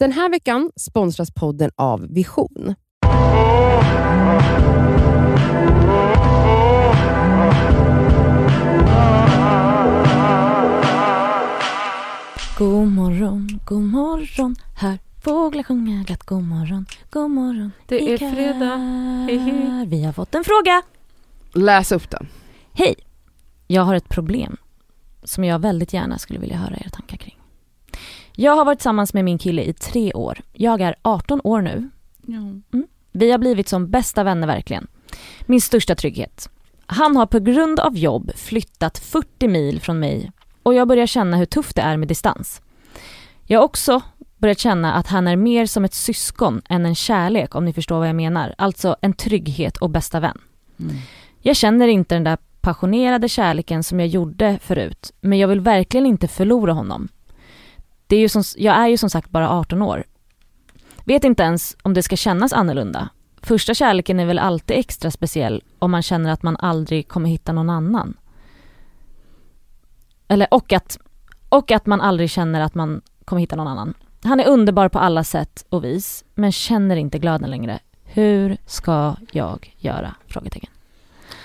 Den här veckan sponsras podden av Vision. God morgon, god morgon, hör fåglar sjunga glatt god morgon, god morgon. Det är ikväll. fredag. Vi har fått en fråga. Läs upp den. Hej! Jag har ett problem som jag väldigt gärna skulle vilja höra era tankar kring. Jag har varit tillsammans med min kille i tre år. Jag är 18 år nu. Vi har blivit som bästa vänner verkligen. Min största trygghet. Han har på grund av jobb flyttat 40 mil från mig och jag börjar känna hur tufft det är med distans. Jag har också börjat känna att han är mer som ett syskon än en kärlek om ni förstår vad jag menar. Alltså en trygghet och bästa vän. Jag känner inte den där passionerade kärleken som jag gjorde förut, men jag vill verkligen inte förlora honom. Det är ju som, jag är ju som sagt bara 18 år. Vet inte ens om det ska kännas annorlunda. Första kärleken är väl alltid extra speciell om man känner att man aldrig kommer hitta någon annan. Eller och att, och att man aldrig känner att man kommer hitta någon annan. Han är underbar på alla sätt och vis, men känner inte glöden längre. Hur ska jag göra? Frågetecken.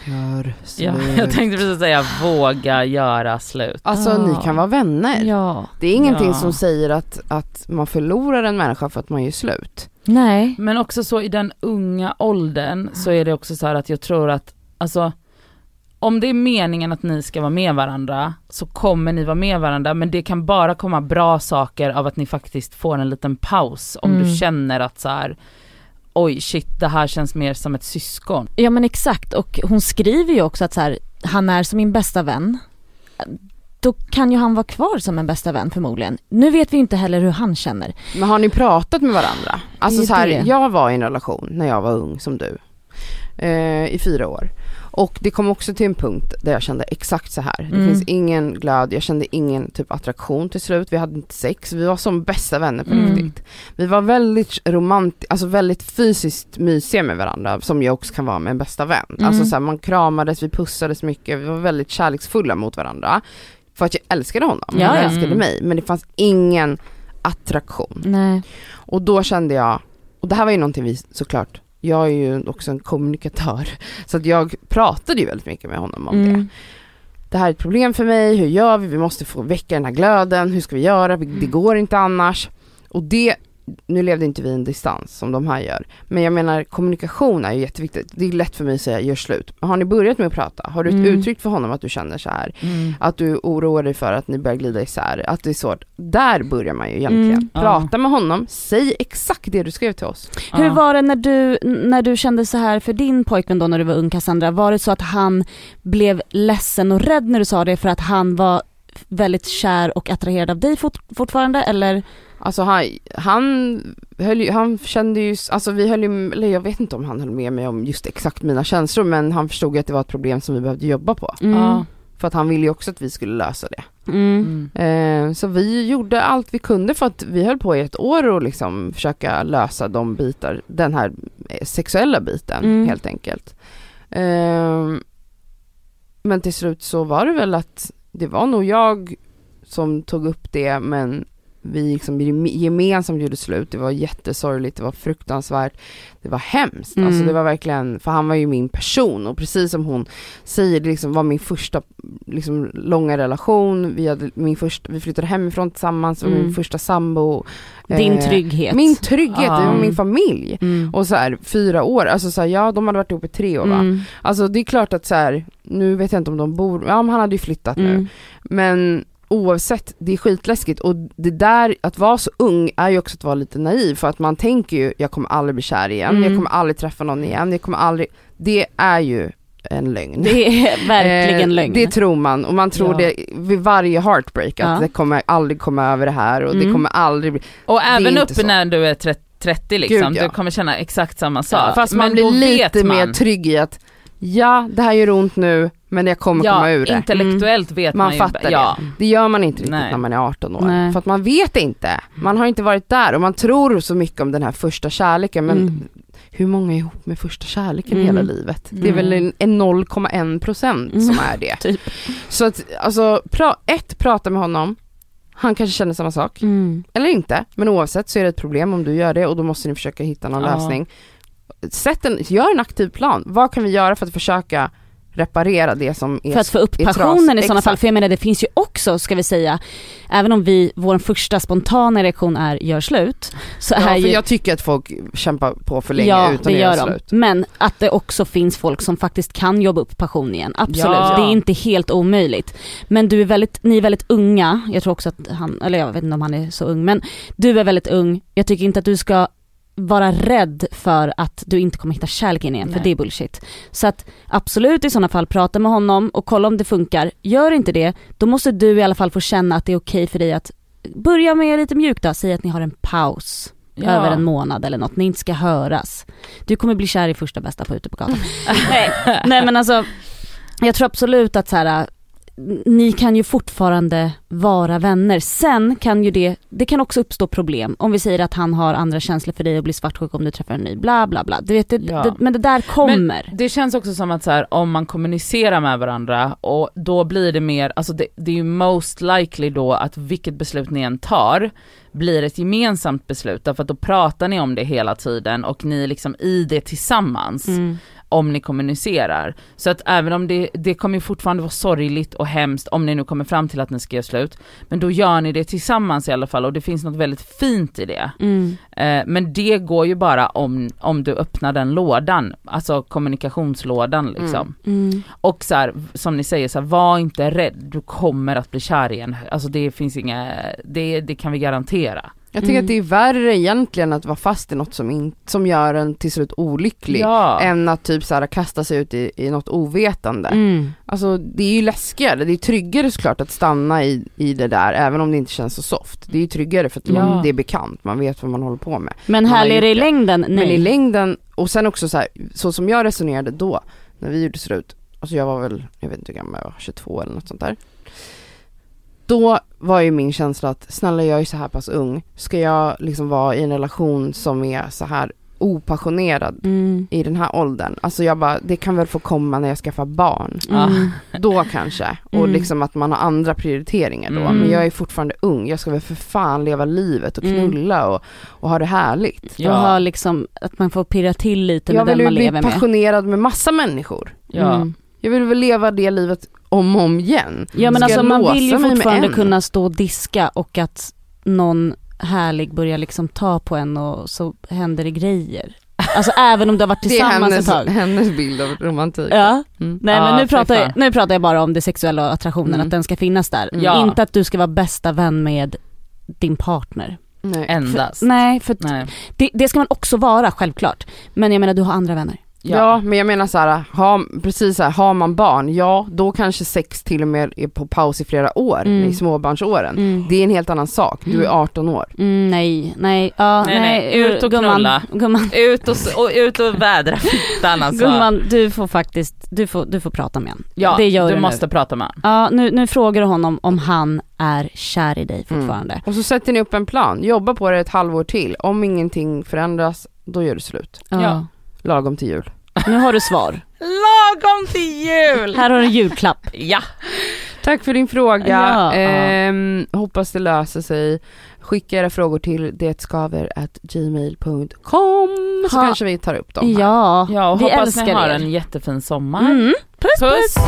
Gör Ja, jag tänkte precis säga våga göra slut. Alltså Ah. ni kan vara vänner. Ja. Det är ingenting Ja. som säger att, att man förlorar en människa för att man gör slut. Nej. Men också så i den unga åldern så är det också så här att jag tror att, alltså om det är meningen att ni ska vara med varandra så kommer ni vara med varandra men det kan bara komma bra saker av att ni faktiskt får en liten paus om Mm. du känner att så här. Oj shit det här känns mer som ett syskon. Ja men exakt och hon skriver ju också att så här, han är som min bästa vän. Då kan ju han vara kvar som en bästa vän förmodligen. Nu vet vi inte heller hur han känner. Men har ni pratat med varandra? Alltså så här, jag var i en relation när jag var ung som du. Eh, I fyra år. Och det kom också till en punkt där jag kände exakt så här. Det Mm. finns ingen glöd, jag kände ingen typ attraktion till slut. Vi hade inte sex, vi var som bästa vänner på Mm. riktigt. Vi var väldigt romantiska, alltså väldigt fysiskt mysiga med varandra som jag också kan vara med en bästa vän. Mm. Alltså så här, man kramades, vi pussades mycket, vi var väldigt kärleksfulla mot varandra. För att jag älskade honom, Ja, han älskade Mm. mig. Men det fanns ingen attraktion. Nej. Och då kände jag, och det här var ju någonting vi såklart, jag är ju också en kommunikatör, så att jag pratade ju väldigt mycket med honom om det. Mm. Det här är ett problem för mig, hur gör vi? Vi måste få väcka den här glöden, hur ska vi göra? Det går inte annars. Och det, nu levde inte vi en distans som de här gör, men jag menar kommunikation är ju jätteviktigt. Det är lätt för mig att säga gör slut. Har ni börjat med att prata? Har du Mm. uttryckt för honom att du känner så här? Att du oroar dig för att ni börjar glida isär, att det är svårt. Där börjar man ju egentligen. Mm. Prata med honom, säg exakt det du skrev till oss. Hur var det när du, när du kände så här för din pojkvän då när du var ung Cassandra? Var det så att han blev ledsen och rädd när du sa det för att han var väldigt kär och attraherad av dig fort, fortfarande eller? Alltså han, han höll ju, han kände ju, alltså vi höll ju, eller jag vet inte om han höll med mig om just exakt mina känslor men han förstod ju att det var ett problem som vi behövde jobba på. Mm. Ja. För att han ville ju också att vi skulle lösa det. Mm. Mm. Eh, så vi gjorde allt vi kunde för att vi höll på i ett år och liksom försöka lösa de bitar, den här eh, sexuella biten Mm. helt enkelt. Eh, men till slut så var det väl att det var nog jag som tog upp det men vi liksom gem- gemensamt gjorde slut, det var jättesorgligt, det var fruktansvärt, det var hemskt, Mm. alltså det var verkligen, för han var ju min person och precis som hon säger, det liksom var min första liksom, långa relation, vi, hade min första, vi flyttade hemifrån tillsammans, Mm. min första sambo. Din Eh, trygghet. Min trygghet, det var Ja. min familj. Mm. Och så här, fyra år, alltså så här, ja de hade varit ihop i tre år va. Mm. Alltså det är klart att så här, nu vet jag inte om de bor, ja men han hade ju flyttat nu. Mm. Men oavsett, det är skitläskigt och det där, att vara så ung är ju också att vara lite naiv för att man tänker ju, jag kommer aldrig bli kär igen, Mm. jag kommer aldrig träffa någon igen, jag kommer aldrig, det är ju en lögn. Det är verkligen Eh, lögn. Det tror man och man tror Ja. det vid varje heartbreak att Ja. det kommer aldrig komma över det här och det Mm. kommer aldrig bli, Och även uppe så. när du är 30, 30 liksom, Gud, ja. du kommer känna exakt samma sak. Ja, fast man Men blir lite vet mer man. trygg i att ja det här gör ont nu men jag kommer komma ur det. intellektuellt vet Man man, ju. fattar det. ja. Det gör man inte riktigt Nej. när man är 18 år. Nej. För att man vet inte. Man har inte varit där och man tror så mycket om den här första kärleken men Mm. hur många är ihop med första kärleken Mm. hela livet? Det är Mm. väl en, en 0,1 procent Mm. som är det. Typ. Så att alltså, pra, ett, prata med honom. Han kanske känner samma sak, Mm. eller inte. Men oavsett så är det ett problem om du gör det och då måste ni försöka hitta någon Ja. lösning. Sätt en, gör en aktiv plan. Vad kan vi göra för att försöka reparera det som är För att få upp passionen i sådana fall, för jag menar det finns ju också, ska vi säga, även om vi, vår första spontana reaktion är gör slut, så Ja, är för ju jag tycker att folk kämpar på för länge Ja, utan att gör göra slut. Men att det också finns folk som faktiskt kan jobba upp passion igen. Absolut, Ja. det är inte helt omöjligt. Men du är väldigt, ni är väldigt unga, jag tror också att han, eller jag vet inte om han är så ung, men du är väldigt ung. Jag tycker inte att du ska vara rädd för att du inte kommer hitta kärleken igen, för Nej. det är bullshit. Så att absolut i sådana fall prata med honom och kolla om det funkar. Gör inte det, då måste du i alla fall få känna att det är okej för dig att börja med lite mjukt då, säg att ni har en paus Ja. över en månad eller något, ni inte ska höras. Du kommer bli kär i första bästa på ute på gatan. nej, nej men alltså, jag tror absolut att så här. Ni kan ju fortfarande vara vänner. Sen kan ju det, det kan också uppstå problem. Om vi säger att han har andra känslor för dig och blir svartsjuk om du träffar en ny, bla bla bla. Du vet, det, Ja. det, men det där kommer. Det känns också som att så här, om man kommunicerar med varandra och då blir det mer, alltså det, det är ju most likely då att vilket beslut ni än tar blir ett gemensamt beslut därför att då pratar ni om det hela tiden och ni är liksom i det tillsammans Mm. Om ni kommunicerar. Så att även om det, det kommer fortfarande vara sorgligt och hemskt om ni nu kommer fram till att ni ska göra slut, men då gör ni det tillsammans i alla fall och det finns något väldigt fint i det. Mm. Eh, men det går ju bara om, om du öppnar den lådan, alltså kommunikationslådan liksom. Mm. Och så här, som ni säger, så här, var inte rädd, du kommer att bli kär igen. Alltså det finns inga, det, det kan vi garantera. Jag tycker Mm. att det är värre egentligen att vara fast i något som, in, som gör en till slut olycklig. Ja. Än att typ så här, kasta sig ut i, i något ovetande. Mm. Alltså det är ju läskigare, det är tryggare såklart att stanna i, i det där även om det inte känns så soft. Det är ju tryggare för att Ja. man, det är bekant, man vet vad man håller på med. Men härligare i det. längden, nej. Men i längden, och sen också så här, så som jag resonerade då, när vi gjorde slut, alltså jag var väl, jag vet inte hur gammal jag var, 22 eller något sånt där. Då var ju min känsla att, snälla jag är så här pass ung, ska jag liksom vara i en relation som är så här opassionerad Mm. i den här åldern? Alltså jag bara, det kan väl få komma när jag skaffar barn. Mm. Då kanske. Och Mm. liksom att man har andra prioriteringar då. Mm. Men jag är fortfarande ung, jag ska väl för fan leva livet och Mm. knulla och, och ha det härligt. Och ha liksom, att man får pirra till lite Jag med vill den man bli lever med. passionerad med massa människor. Ja. Mm. Jag vill väl leva det livet om och om igen. Ja men Ska alltså man vill ju fortfarande kunna stå och diska och att någon härlig börjar liksom ta på en och så händer det grejer. Alltså även om du har varit Det är tillsammans hennes, ett tag. hennes bild av romantik. Ja, Mm. nej men nu fy pratar, jag, nu pratar jag bara om det sexuella och attraktionen, Mm. att den ska finnas där. Ja. Inte att du ska vara bästa vän med din partner. Nej. Endast. Nej, för Nej. det, det ska man också vara självklart. Men jag menar du har andra vänner. Ja. men jag menar så här, ha, precis så här, har man barn, ja då kanske sex till och med är på paus i flera år, Mm. i småbarnsåren. Mm. Det är en helt annan sak, du är 18 år. Mm, nej, nej, ja, Nej, nej, ut och gumman, knulla. Gumman, Ut och, och, ut och vädra fittan alltså. gumman, du får faktiskt, du får, du får prata med honom. ja, det gör du du nu. måste prata med honom. Ja, nu, nu frågar du honom om han är kär i dig Mm. fortfarande. Och så sätter ni upp en plan, jobba på det ett halvår till. Om ingenting förändras, då gör du slut. Ja. Ja. Lagom till jul. Nu har du svar. Lagom till jul! Här har du en julklapp. Ja. Tack för din fråga. Ja. Ehm, hoppas det löser sig. Skicka era frågor till detskaver@gmail.com så Ha. kanske vi tar upp dem här. Ja, Ja och vi hoppas älskar ni har er. en jättefin sommar. Mm. Puss, puss. Puss!